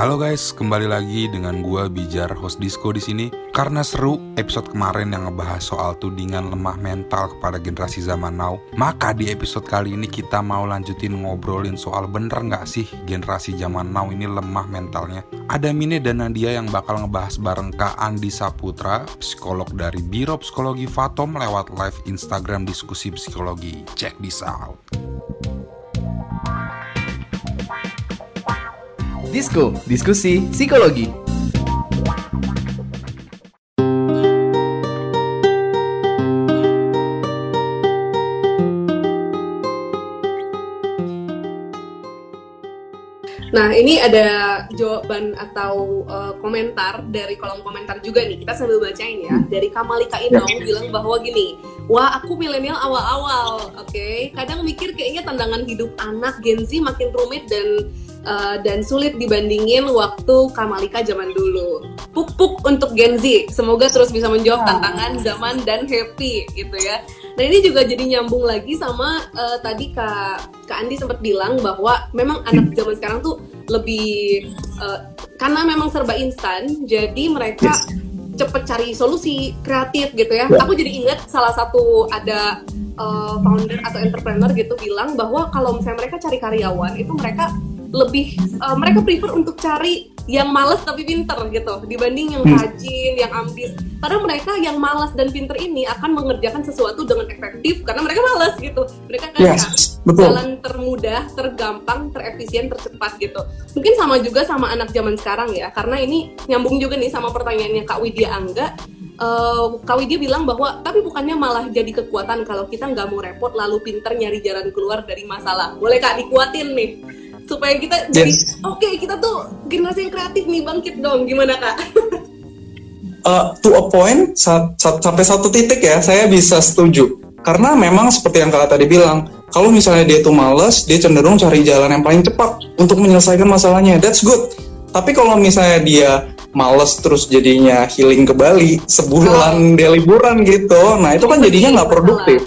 Halo guys, kembali lagi dengan gua Bijar host Disco di sini. Karena seru episode kemarin yang ngebahas soal tudingan lemah mental kepada generasi zaman now, maka di episode kali ini kita mau lanjutin ngobrolin soal bener nggak sih generasi zaman now ini lemah mentalnya. Ada Mine dan Nadia yang bakal ngebahas bareng Kak Andi Saputra, psikolog dari Biro Psikologi Fatom lewat live Instagram diskusi psikologi. Check this out. Disko, diskusi psikologi. Nah, ini ada jawaban atau uh, komentar dari kolom komentar juga nih. Kita sambil bacain ya. Dari Kamalika Inong bilang bahwa gini, wah aku milenial awal-awal, oke. Okay? Kadang mikir kayaknya tandangan hidup anak Gen Z makin rumit dan uh, dan sulit dibandingin waktu Kamalika zaman dulu. Puk-puk untuk Gen Z. Semoga terus bisa menjawab tantangan zaman dan happy gitu ya. Nah ini juga jadi nyambung lagi sama uh, tadi Kak Kak Andi sempat bilang bahwa memang anak zaman sekarang tuh lebih uh, karena memang serba instan, jadi mereka cepet cari solusi kreatif gitu ya. Aku jadi ingat salah satu ada uh, founder atau entrepreneur gitu bilang bahwa kalau misalnya mereka cari karyawan itu mereka lebih uh, mereka prefer untuk cari yang malas tapi pinter gitu dibanding yang rajin, yang ambis. Karena mereka yang malas dan pinter ini akan mengerjakan sesuatu dengan efektif karena mereka malas gitu. Mereka kan yes, betul. jalan termudah, tergampang, terefisien, tercepat gitu. Mungkin sama juga sama anak zaman sekarang ya, karena ini nyambung juga nih sama pertanyaannya Kak Widya Angga. Uh, Kak Widya bilang bahwa tapi bukannya malah jadi kekuatan kalau kita nggak mau repot lalu pinter nyari jalan keluar dari masalah. Boleh Kak dikuatin nih supaya kita yes. jadi oke okay, kita tuh generasi yang kreatif nih bangkit dong gimana kak? uh, to a point sa sa sampai satu titik ya saya bisa setuju karena memang seperti yang kakak tadi bilang kalau misalnya dia tuh males dia cenderung cari jalan yang paling cepat untuk menyelesaikan masalahnya that's good tapi kalau misalnya dia males terus jadinya healing ke Bali sebulan oh. dia liburan gitu nah itu kan jadinya nggak produktif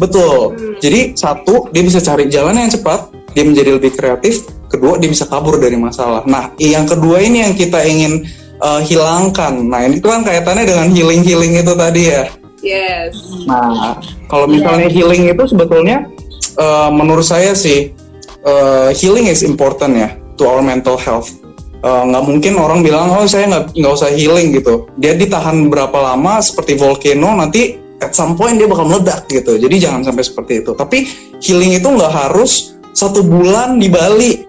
betul hmm. jadi satu dia bisa cari jalan yang cepat dia menjadi lebih kreatif kedua dia bisa kabur dari masalah. Nah yang kedua ini yang kita ingin uh, hilangkan. Nah ini kan kaitannya dengan healing healing itu tadi ya. Yes. Nah kalau misalnya yeah. healing itu sebetulnya uh, menurut saya sih uh, healing is important ya to our mental health. Nggak uh, mungkin orang bilang oh saya nggak nggak usah healing gitu. Dia ditahan berapa lama seperti volcano nanti at some point dia bakal meledak gitu. Jadi jangan sampai seperti itu. Tapi healing itu nggak harus satu bulan di Bali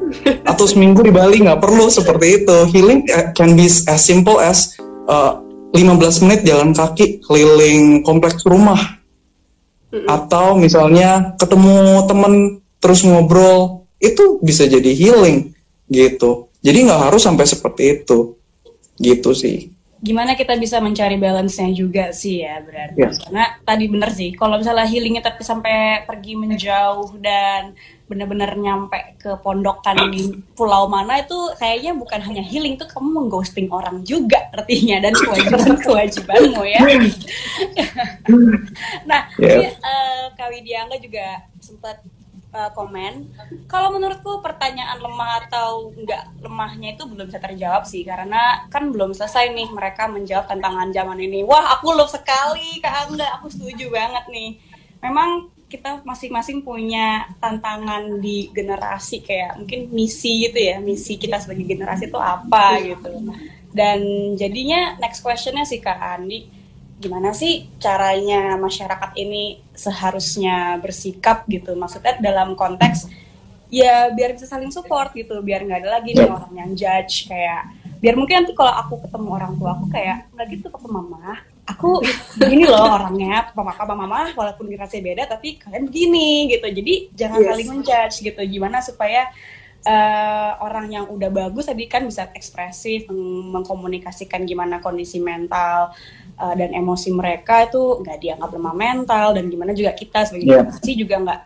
atau seminggu di Bali nggak perlu seperti itu. Healing eh, can be as simple as uh, eh, 15 menit jalan kaki keliling kompleks rumah. Atau misalnya ketemu temen terus ngobrol itu bisa jadi healing gitu. Jadi nggak harus sampai seperti itu gitu sih. Gimana kita bisa mencari balance-nya juga sih ya berarti? Yeah. karena tadi bener sih kalau misalnya healingnya tapi sampai pergi menjauh dan benar-benar nyampe ke pondokan di pulau mana itu kayaknya bukan hanya healing tuh kamu mengghosting orang juga artinya dan kewajiban kewajibanmu ya nah yeah. ini uh, Kawi Diangga juga sempat uh, komen. Kalau menurutku pertanyaan lemah atau enggak lemahnya itu belum bisa terjawab sih karena kan belum selesai nih mereka menjawab tantangan zaman ini. Wah, aku love sekali Kak Angga, aku setuju banget nih. Memang kita masing-masing punya tantangan di generasi kayak mungkin misi gitu ya, misi kita sebagai generasi itu apa gitu. Dan jadinya next questionnya sih Kak Andi, gimana sih caranya masyarakat ini seharusnya bersikap gitu? Maksudnya dalam konteks ya biar bisa saling support gitu biar nggak ada lagi nih orang yang judge kayak biar mungkin nanti kalau aku ketemu orang tua aku kayak nggak gitu papa mama aku gini loh orangnya papa papa mama walaupun generasi beda tapi kalian begini gitu jadi jangan yes. saling menjudge gitu gimana supaya uh, orang yang udah bagus tadi kan bisa ekspresif meng mengkomunikasikan gimana kondisi mental uh, dan emosi mereka itu nggak dianggap lemah mental dan gimana juga kita sebagai yeah. generasi juga nggak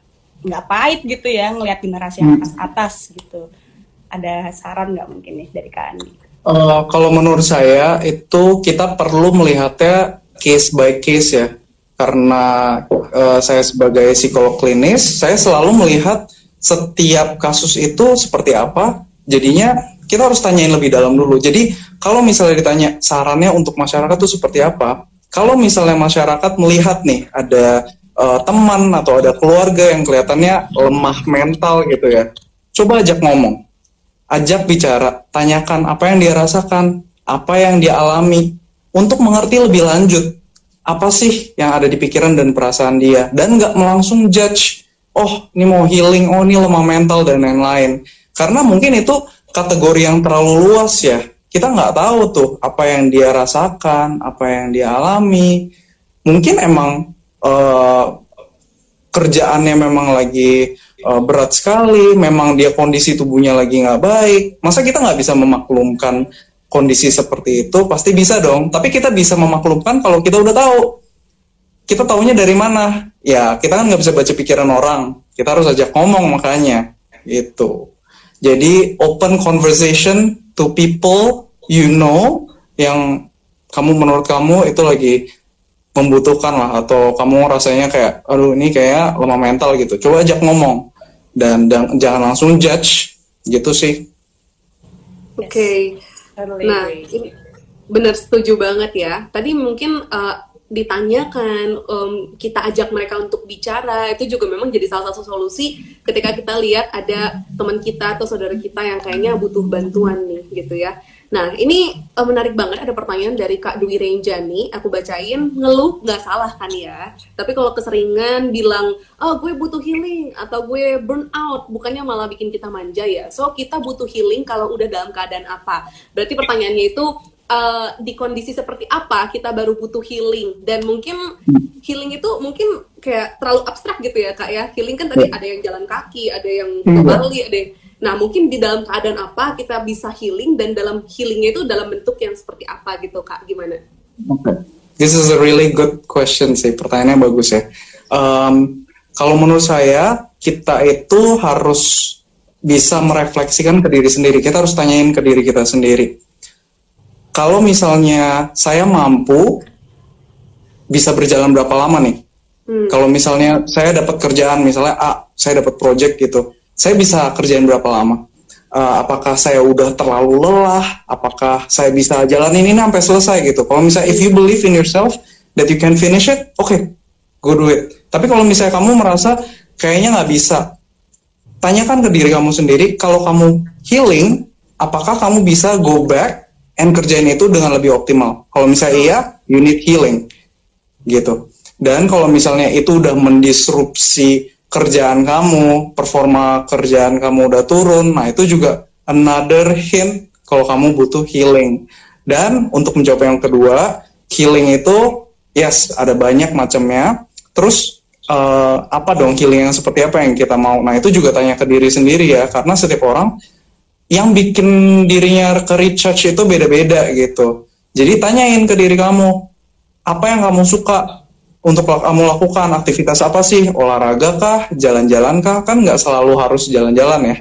nggak pahit gitu ya ngelihat generasi yang hmm. atas atas gitu ada saran nggak mungkin nih dari kak Andi? Uh, kalau menurut saya itu kita perlu melihatnya case by case ya karena uh, saya sebagai psikolog klinis saya selalu melihat setiap kasus itu seperti apa jadinya kita harus tanyain lebih dalam dulu. Jadi kalau misalnya ditanya sarannya untuk masyarakat tuh seperti apa? Kalau misalnya masyarakat melihat nih ada uh, teman atau ada keluarga yang kelihatannya lemah mental gitu ya, coba ajak ngomong, ajak bicara, tanyakan apa yang dia rasakan, apa yang dia alami, untuk mengerti lebih lanjut apa sih yang ada di pikiran dan perasaan dia, dan nggak melangsung judge, oh ini mau healing, oh ini lemah mental dan lain-lain, karena mungkin itu kategori yang terlalu luas ya. Kita nggak tahu tuh apa yang dia rasakan, apa yang dia alami. Mungkin emang uh, kerjaannya memang lagi uh, berat sekali, memang dia kondisi tubuhnya lagi nggak baik. Masa kita nggak bisa memaklumkan kondisi seperti itu? Pasti bisa dong. Tapi kita bisa memaklumkan kalau kita udah tahu. Kita taunya dari mana? Ya kita kan nggak bisa baca pikiran orang. Kita harus ajak ngomong makanya. Gitu. Jadi open conversation to people you know yang kamu menurut kamu itu lagi membutuhkan lah atau kamu rasanya kayak aduh ini kayak lemah mental gitu. Coba ajak ngomong dan, dan jangan langsung judge gitu sih. Oke. Okay. nah, ini benar setuju banget ya. Tadi mungkin uh, ditanyakan, um, kita ajak mereka untuk bicara, itu juga memang jadi salah satu solusi ketika kita lihat ada teman kita atau saudara kita yang kayaknya butuh bantuan nih gitu ya. Nah ini uh, menarik banget ada pertanyaan dari Kak Dwi Renjani, aku bacain ngeluh nggak salah kan ya, tapi kalau keseringan bilang oh gue butuh healing atau gue burn out, bukannya malah bikin kita manja ya. So kita butuh healing kalau udah dalam keadaan apa? Berarti pertanyaannya itu uh, di kondisi seperti apa kita baru butuh healing dan mungkin healing itu mungkin kayak terlalu abstrak gitu ya kak ya healing kan tadi iya. ada yang jalan kaki ada yang ke Bali ada yang, nah mungkin di dalam keadaan apa kita bisa healing dan dalam healingnya itu dalam bentuk yang seperti apa gitu kak gimana? Oke, okay. this is a really good question sih pertanyaannya bagus ya. Um, kalau menurut saya kita itu harus bisa merefleksikan ke diri sendiri. Kita harus tanyain ke diri kita sendiri kalau misalnya saya mampu bisa berjalan berapa lama nih? Hmm. Kalau misalnya saya dapat kerjaan misalnya A, saya dapat project gitu, saya bisa kerjain berapa lama? Uh, apakah saya udah terlalu lelah? Apakah saya bisa jalanin ini sampai selesai gitu? Kalau misalnya if you believe in yourself that you can finish it, oke, okay, go do it. Tapi kalau misalnya kamu merasa kayaknya nggak bisa, tanyakan ke diri kamu sendiri. Kalau kamu healing, apakah kamu bisa go back and kerjain itu dengan lebih optimal. Kalau misalnya iya, you need healing, gitu. Dan kalau misalnya itu udah mendisrupsi kerjaan kamu, performa kerjaan kamu udah turun, nah itu juga another hint kalau kamu butuh healing. Dan untuk menjawab yang kedua, healing itu yes ada banyak macamnya. Terus uh, apa dong healing yang seperti apa yang kita mau? Nah itu juga tanya ke diri sendiri ya, karena setiap orang yang bikin dirinya ke recharge itu beda-beda gitu. Jadi tanyain ke diri kamu, apa yang kamu suka untuk kamu lakukan aktivitas apa sih? Olahraga kah? Jalan-jalan kah? Kan nggak selalu harus jalan-jalan ya.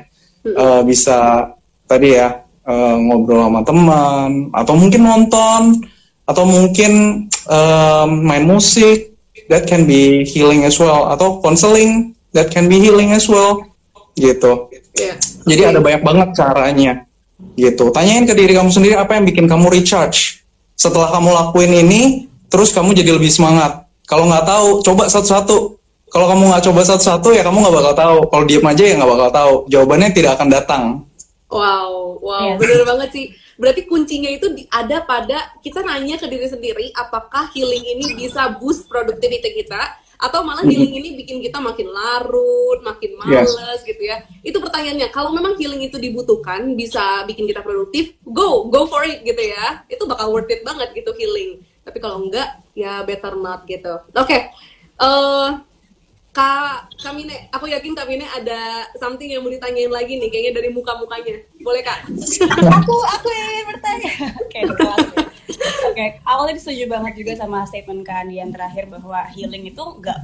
Uh, bisa tadi ya uh, ngobrol sama teman, atau mungkin nonton, atau mungkin uh, main musik. That can be healing as well. Atau counseling, that can be healing as well. Gitu. Yeah. Jadi okay. ada banyak banget caranya gitu. Tanyain ke diri kamu sendiri apa yang bikin kamu recharge. Setelah kamu lakuin ini, terus kamu jadi lebih semangat. Kalau nggak tahu, coba satu-satu. Kalau kamu nggak coba satu-satu, ya kamu nggak bakal tahu. Kalau diem aja ya nggak bakal tahu. Jawabannya tidak akan datang. Wow, wow, yes. bener banget sih. Berarti kuncinya itu ada pada kita nanya ke diri sendiri, apakah healing ini bisa boost productivity kita? atau malah healing ini bikin kita makin larut, makin males yes. gitu ya. Itu pertanyaannya. Kalau memang healing itu dibutuhkan, bisa bikin kita produktif, go, go for it gitu ya. Itu bakal worth it banget gitu healing. Tapi kalau enggak, ya better not gitu. Oke. Okay. Uh, eh, Kak Kamine, aku yakin Kak Kamine ada something yang mau ditanyain lagi nih, kayaknya dari muka-mukanya. Boleh Kak? aku aku yang bertanya. Oke, okay, Oke, aku tadi setuju banget juga sama statement Kak Andi yang terakhir bahwa healing itu nggak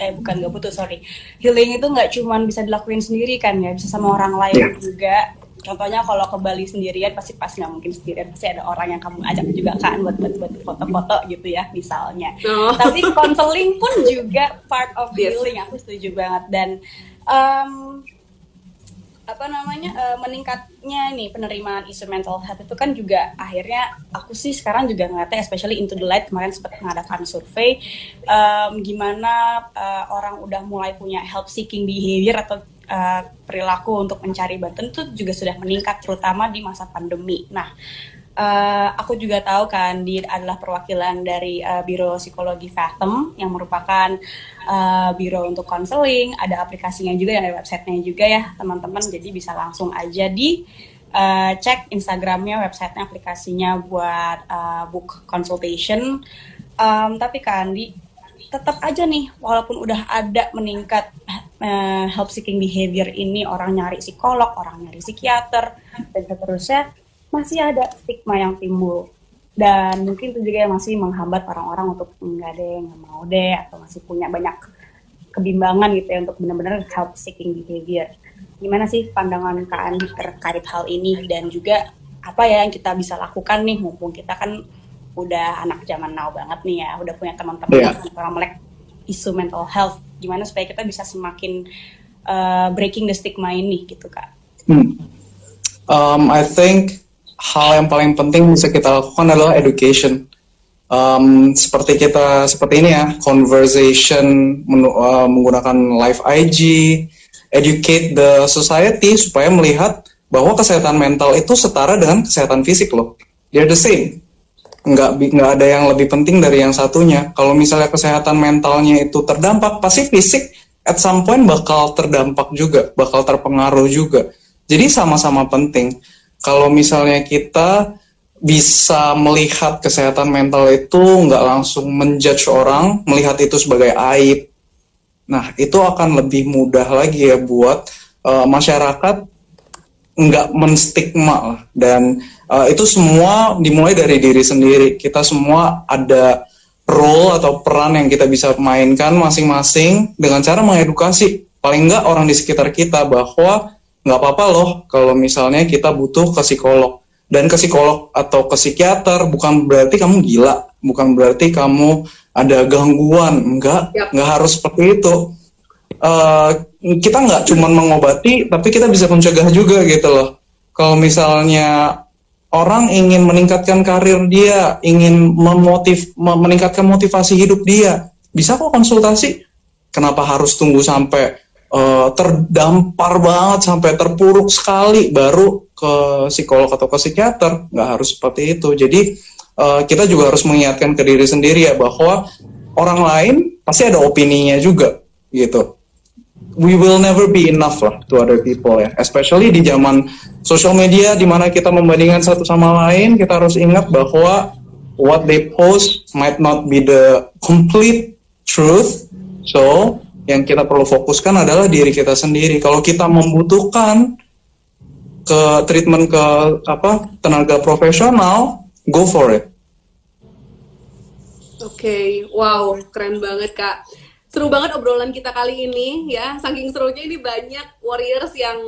eh bukan nggak butuh sorry, healing itu nggak cuma bisa dilakuin sendiri kan ya, bisa sama orang lain yeah. juga. Contohnya kalau ke Bali sendirian pasti pas nggak mungkin sendirian pasti ada orang yang kamu ajak juga kan buat buat, buat foto-foto gitu ya misalnya. Oh. Tapi konseling pun juga part of yes. healing aku setuju banget dan um, apa namanya uh, meningkatnya nih penerimaan isu mental health itu kan juga akhirnya aku sih sekarang juga ngeliatnya especially into the light kemarin sempat mengadakan survei um, gimana uh, orang udah mulai punya help seeking behavior atau uh, perilaku untuk mencari bantuan itu juga sudah meningkat terutama di masa pandemi. Nah, uh, aku juga tahu kan dia adalah perwakilan dari uh, Biro Psikologi Fathom yang merupakan uh, biro untuk konseling, ada aplikasinya juga ada websitenya juga ya teman-teman. Jadi bisa langsung aja di uh, cek Instagramnya, websitenya, aplikasinya buat uh, book consultation. Um, tapi kan di tetap aja nih walaupun udah ada meningkat uh, help seeking behavior ini orang nyari psikolog, orang nyari psikiater dan seterusnya masih ada stigma yang timbul. Dan mungkin itu juga yang masih menghambat orang-orang untuk enggak deh nggak mau deh atau masih punya banyak kebimbangan gitu ya untuk benar-benar help seeking behavior. Gimana sih pandangan Kak Andi terkait hal ini? Dan juga apa ya yang kita bisa lakukan nih mumpung kita kan udah anak zaman now banget nih ya udah punya teman-teman yeah. yang melek isu mental health gimana supaya kita bisa semakin uh, breaking the stigma ini gitu kak hmm. um, I think hal yang paling penting bisa kita lakukan adalah education. Um, seperti kita seperti ini ya, conversation menu, uh, menggunakan live IG, educate the society supaya melihat bahwa kesehatan mental itu setara dengan kesehatan fisik loh. They're the same. Nggak, nggak ada yang lebih penting dari yang satunya. Kalau misalnya kesehatan mentalnya itu terdampak, pasti fisik at some point bakal terdampak juga, bakal terpengaruh juga. Jadi sama-sama penting kalau misalnya kita bisa melihat kesehatan mental itu nggak langsung menjudge orang, melihat itu sebagai aib. Nah, itu akan lebih mudah lagi ya buat uh, masyarakat nggak menstigma lah. Dan uh, itu semua dimulai dari diri sendiri. Kita semua ada role atau peran yang kita bisa mainkan masing-masing dengan cara mengedukasi paling nggak orang di sekitar kita bahwa nggak apa-apa loh kalau misalnya kita butuh ke psikolog dan ke psikolog atau ke psikiater bukan berarti kamu gila bukan berarti kamu ada gangguan enggak yep. nggak harus seperti itu uh, kita nggak cuma mengobati tapi kita bisa mencegah juga gitu loh. Kalau misalnya orang ingin meningkatkan karir dia ingin memotiv meningkatkan motivasi hidup dia bisa kok konsultasi. Kenapa harus tunggu sampai uh, terdampar banget sampai terpuruk sekali baru ke psikolog atau ke psikiater? Nggak harus seperti itu. Jadi uh, kita juga harus mengingatkan ke diri sendiri ya bahwa orang lain pasti ada opininya juga gitu we will never be enough lah to other people ya especially di zaman sosial media di mana kita membandingkan satu sama lain kita harus ingat bahwa what they post might not be the complete truth so yang kita perlu fokuskan adalah diri kita sendiri. Kalau kita membutuhkan ke treatment ke apa tenaga profesional, go for it. Oke, okay. wow, keren banget kak. Seru banget obrolan kita kali ini ya. Saking serunya ini banyak warriors yang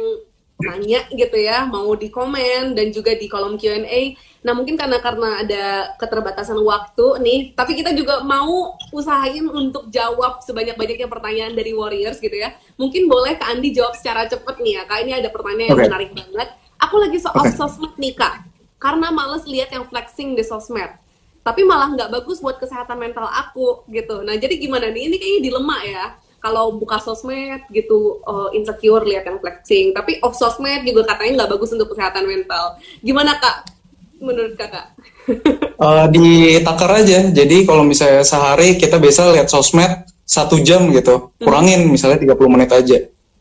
nanya gitu ya, mau di komen dan juga di kolom Q&A. Nah mungkin karena karena ada keterbatasan waktu nih, tapi kita juga mau usahain untuk jawab sebanyak-banyaknya pertanyaan dari Warriors gitu ya. Mungkin boleh Kak Andi jawab secara cepet nih ya, Kak ini ada pertanyaan yang okay. menarik banget. Aku lagi soal okay. sosmed nih Kak, karena males lihat yang flexing di sosmed. Tapi malah nggak bagus buat kesehatan mental aku gitu. Nah jadi gimana nih? Ini kayaknya dilema ya. Kalau buka sosmed gitu uh, insecure lihat yang flexing. Tapi off sosmed juga katanya nggak bagus untuk kesehatan mental. Gimana kak? Menurut kakak? Uh, di takar aja. Jadi kalau misalnya sehari kita bisa lihat sosmed satu jam gitu. Hmm. kurangin misalnya 30 menit aja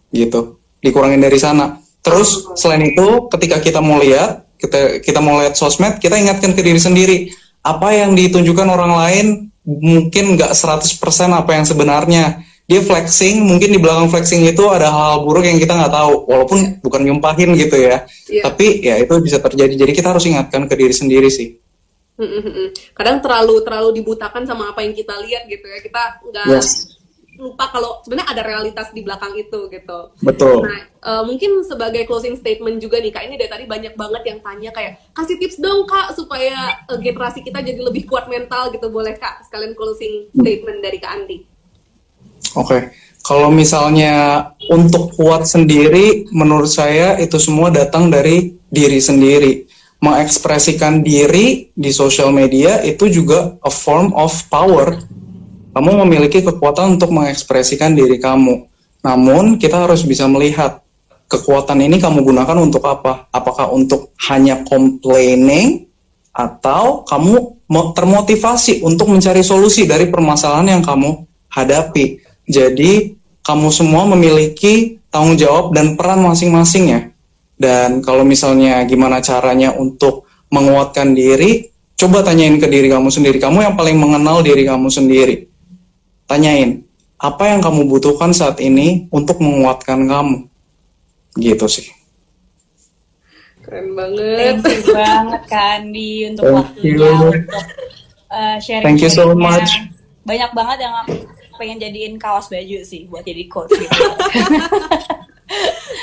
gitu. Dikurangin dari sana. Terus selain itu ketika kita mau lihat kita kita mau lihat sosmed kita ingatkan ke diri sendiri apa yang ditunjukkan orang lain mungkin nggak 100% apa yang sebenarnya. Dia flexing mungkin di belakang flexing itu ada hal-hal buruk yang kita nggak tahu walaupun bukan nyumpahin gitu ya. Yeah. tapi ya itu bisa terjadi. Jadi kita harus ingatkan ke diri sendiri sih. Kadang terlalu terlalu dibutakan sama apa yang kita lihat gitu ya. Kita nggak yes. Lupa kalau sebenarnya ada realitas di belakang itu gitu. Betul. Nah uh, mungkin sebagai closing statement juga nih kak ini dari tadi banyak banget yang tanya kayak kasih tips dong kak supaya uh, generasi kita jadi lebih kuat mental gitu. Boleh kak sekalian closing statement dari kak Andi. Oke, kalau misalnya untuk kuat sendiri, menurut saya itu semua datang dari diri sendiri. Mengekspresikan diri di sosial media itu juga a form of power. Kamu memiliki kekuatan untuk mengekspresikan diri kamu. Namun, kita harus bisa melihat kekuatan ini kamu gunakan untuk apa? Apakah untuk hanya complaining atau kamu mo- termotivasi untuk mencari solusi dari permasalahan yang kamu hadapi. Jadi, kamu semua memiliki tanggung jawab dan peran masing-masing ya. Dan kalau misalnya gimana caranya untuk menguatkan diri, coba tanyain ke diri kamu sendiri. Kamu yang paling mengenal diri kamu sendiri. Tanyain, apa yang kamu butuhkan saat ini untuk menguatkan kamu? Gitu sih. Keren banget. Thank you banget Kandi untuk Thank waktunya you. untuk uh, sharing. Thank you so much. Banyak banget yang aku pengen jadiin kaos baju sih buat jadi quotes gitu.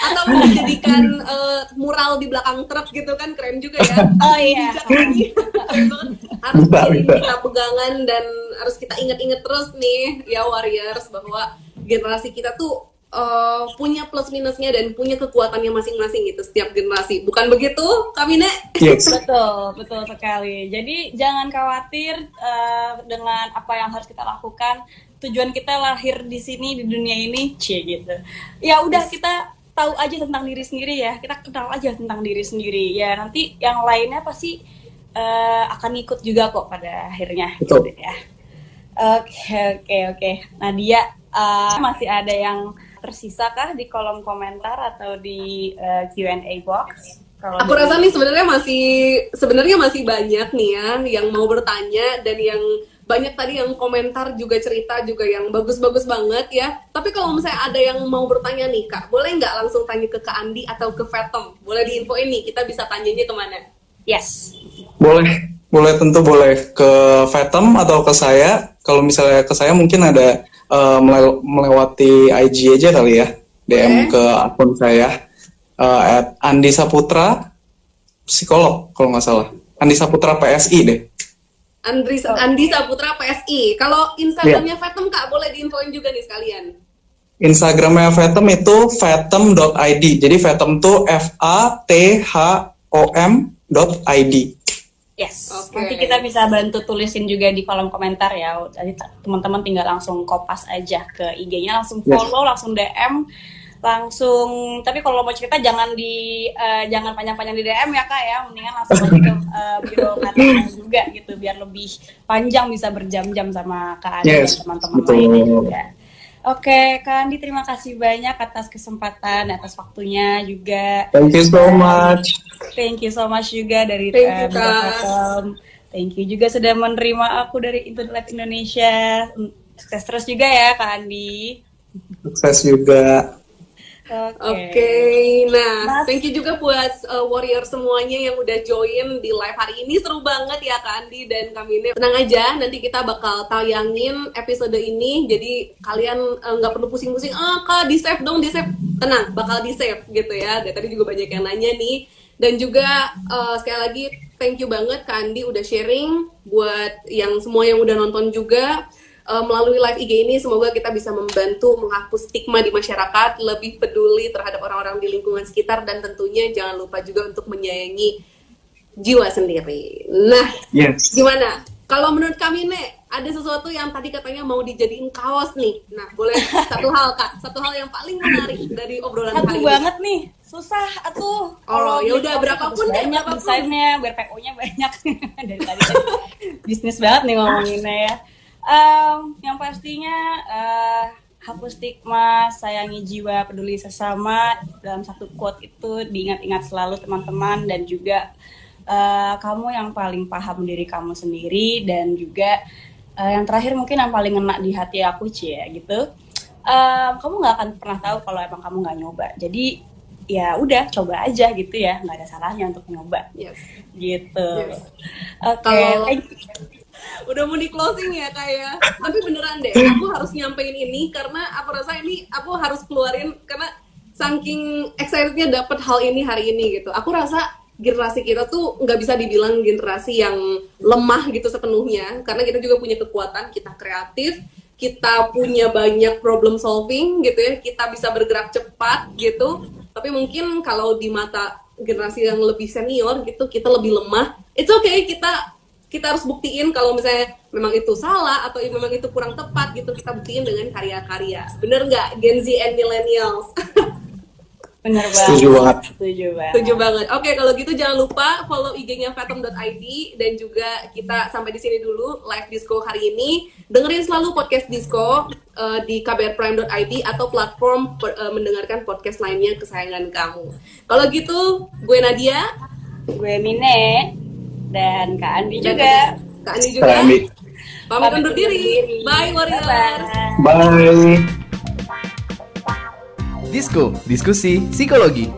Atau menjadikan eh, mural di belakang truk gitu kan keren juga ya. Oh iya. Banget. harus Bisa, jadi bisa. kita pegangan dan harus kita inget-inget terus nih ya warriors bahwa generasi kita tuh eh, punya plus minusnya dan punya kekuatannya masing-masing gitu setiap generasi. Bukan begitu, Kamine? Yes. Betul, betul sekali. Jadi jangan khawatir eh, dengan apa yang harus kita lakukan. Tujuan kita lahir di sini di dunia ini, cie gitu. Ya udah kita tahu aja tentang diri sendiri ya. Kita kenal aja tentang diri sendiri. Ya nanti yang lainnya pasti eh, akan ikut juga kok pada akhirnya. Betul. Gitu ya. Oke, oke, oke. Nadia, eh, masih ada yang tersisa kah di kolom komentar atau di eh, Q&A box? Kalau Aku rasa nih sebenarnya masih sebenarnya masih banyak nih ya yang mau bertanya dan yang banyak tadi yang komentar juga cerita juga yang bagus-bagus banget ya. Tapi kalau misalnya ada yang mau bertanya nih kak, boleh nggak langsung tanya ke Kak Andi atau ke Fathom? Boleh diinfo ini kita bisa tanyanya ke mana? Yes. Boleh, boleh tentu boleh ke Fathom atau ke saya. Kalau misalnya ke saya mungkin ada mele- melewati IG aja kali ya, DM Oke. ke akun saya eh, at Andi Saputra psikolog kalau nggak salah. Andi Saputra PSI deh. Andri Andi Saputra PSI. Kalau Instagramnya Fathom kak boleh diinfoin juga nih sekalian. Instagramnya Fathom itu fathom.id. Jadi Fathom tuh F A T H O M dot ID. Yes. Oke. Nanti kita bisa bantu tulisin juga di kolom komentar ya. Jadi teman-teman tinggal langsung kopas aja ke IG-nya, langsung Yes. follow, langsung DM, langsung. Tapi kalau mau cerita jangan di eh, jangan panjang-panjang di DM ya kak ya. Mendingan langsung aja ke uh, biro katanya juga gitu, biar lebih panjang bisa berjam-jam sama kak Adi Yes, dan teman-teman lainnya juga. Oke, Kak Andi terima kasih banyak atas kesempatan, atas waktunya juga. Thank you so much. Thank you so much juga dari Thank eh, you. Fathom. Thank you juga sudah menerima aku dari Lab Indonesia. Mm, Sukses terus juga ya Kak Andi. Sukses juga. Oke. Oke, nah Mas- thank you juga buat uh, warrior semuanya yang udah join di live hari ini seru banget ya Kak Andi dan Kamine. Tenang aja, nanti kita bakal tayangin episode ini, jadi kalian uh, nggak perlu pusing-pusing. Ah kak di save dong, di save. Tenang, bakal di save gitu ya. Dan tadi juga banyak yang nanya nih. Dan juga uh, sekali lagi thank you banget Kak Andi udah sharing buat yang semua yang udah nonton juga. Uh, melalui live IG ini semoga kita bisa membantu menghapus stigma di masyarakat, lebih peduli terhadap orang-orang di lingkungan sekitar dan tentunya jangan lupa juga untuk menyayangi jiwa sendiri. Nah, Yes. gimana? Kalau menurut kami nih ada sesuatu yang tadi katanya mau dijadiin kaos nih. Nah, boleh satu hal kak, satu hal yang paling menarik dari obrolan Satu kali ini. banget nih, susah atuh. Oh, ya udah, beli kaos berapapun deh, banyak berapapun. desainnya, biar PO-nya banyak. Dari tadi tadi bisnis banget nih ngomonginnya ya. Em, yang pastinya eh, hapus stigma, sayangi jiwa, peduli sesama. Dalam satu quote itu diingat-ingat selalu teman-teman dan juga eh, kamu yang paling paham diri kamu sendiri dan juga eh, yang terakhir mungkin yang paling ngena di hati aku cie gitu. Em, kamu nggak akan pernah tahu kalau emang kamu nggak nyoba. Jadi ya udah coba aja gitu ya, nggak ada salahnya untuk nyoba Yes. gitu. Yes. Oke, Kalau- thank you. Udah mau di closing ya kayak. Tapi beneran deh, aku harus nyampein ini karena aku rasa ini aku harus keluarin karena saking excitednya dapat hal ini hari ini gitu. Aku rasa generasi kita tuh nggak bisa dibilang generasi yang lemah gitu sepenuhnya karena kita juga punya kekuatan, kita kreatif, kita punya banyak problem solving gitu ya, kita bisa bergerak cepat gitu. Tapi mungkin kalau di mata generasi yang lebih senior gitu, kita lebih lemah. It's okay kita kita harus buktiin kalau misalnya memang itu salah atau memang itu kurang tepat gitu kita buktiin dengan karya-karya. Bener nggak Gen Z and Millennials? Bener banget. Setuju banget. Setuju banget. Setuju banget. Oke, kalau gitu jangan lupa follow IG-nya fathom.id dan juga kita sampai di sini dulu live disco hari ini. Dengerin selalu podcast disco uh, di kbrprime.id atau platform per- uh, mendengarkan podcast lainnya kesayangan kamu. Kalau gitu, gue Nadia Gue Mine dan Kak Andi dan juga. Kak Andi juga. Kak Andi. Pamit undur diri. Bye warriors. Bye-bye. Bye. Disko, diskusi psikologi.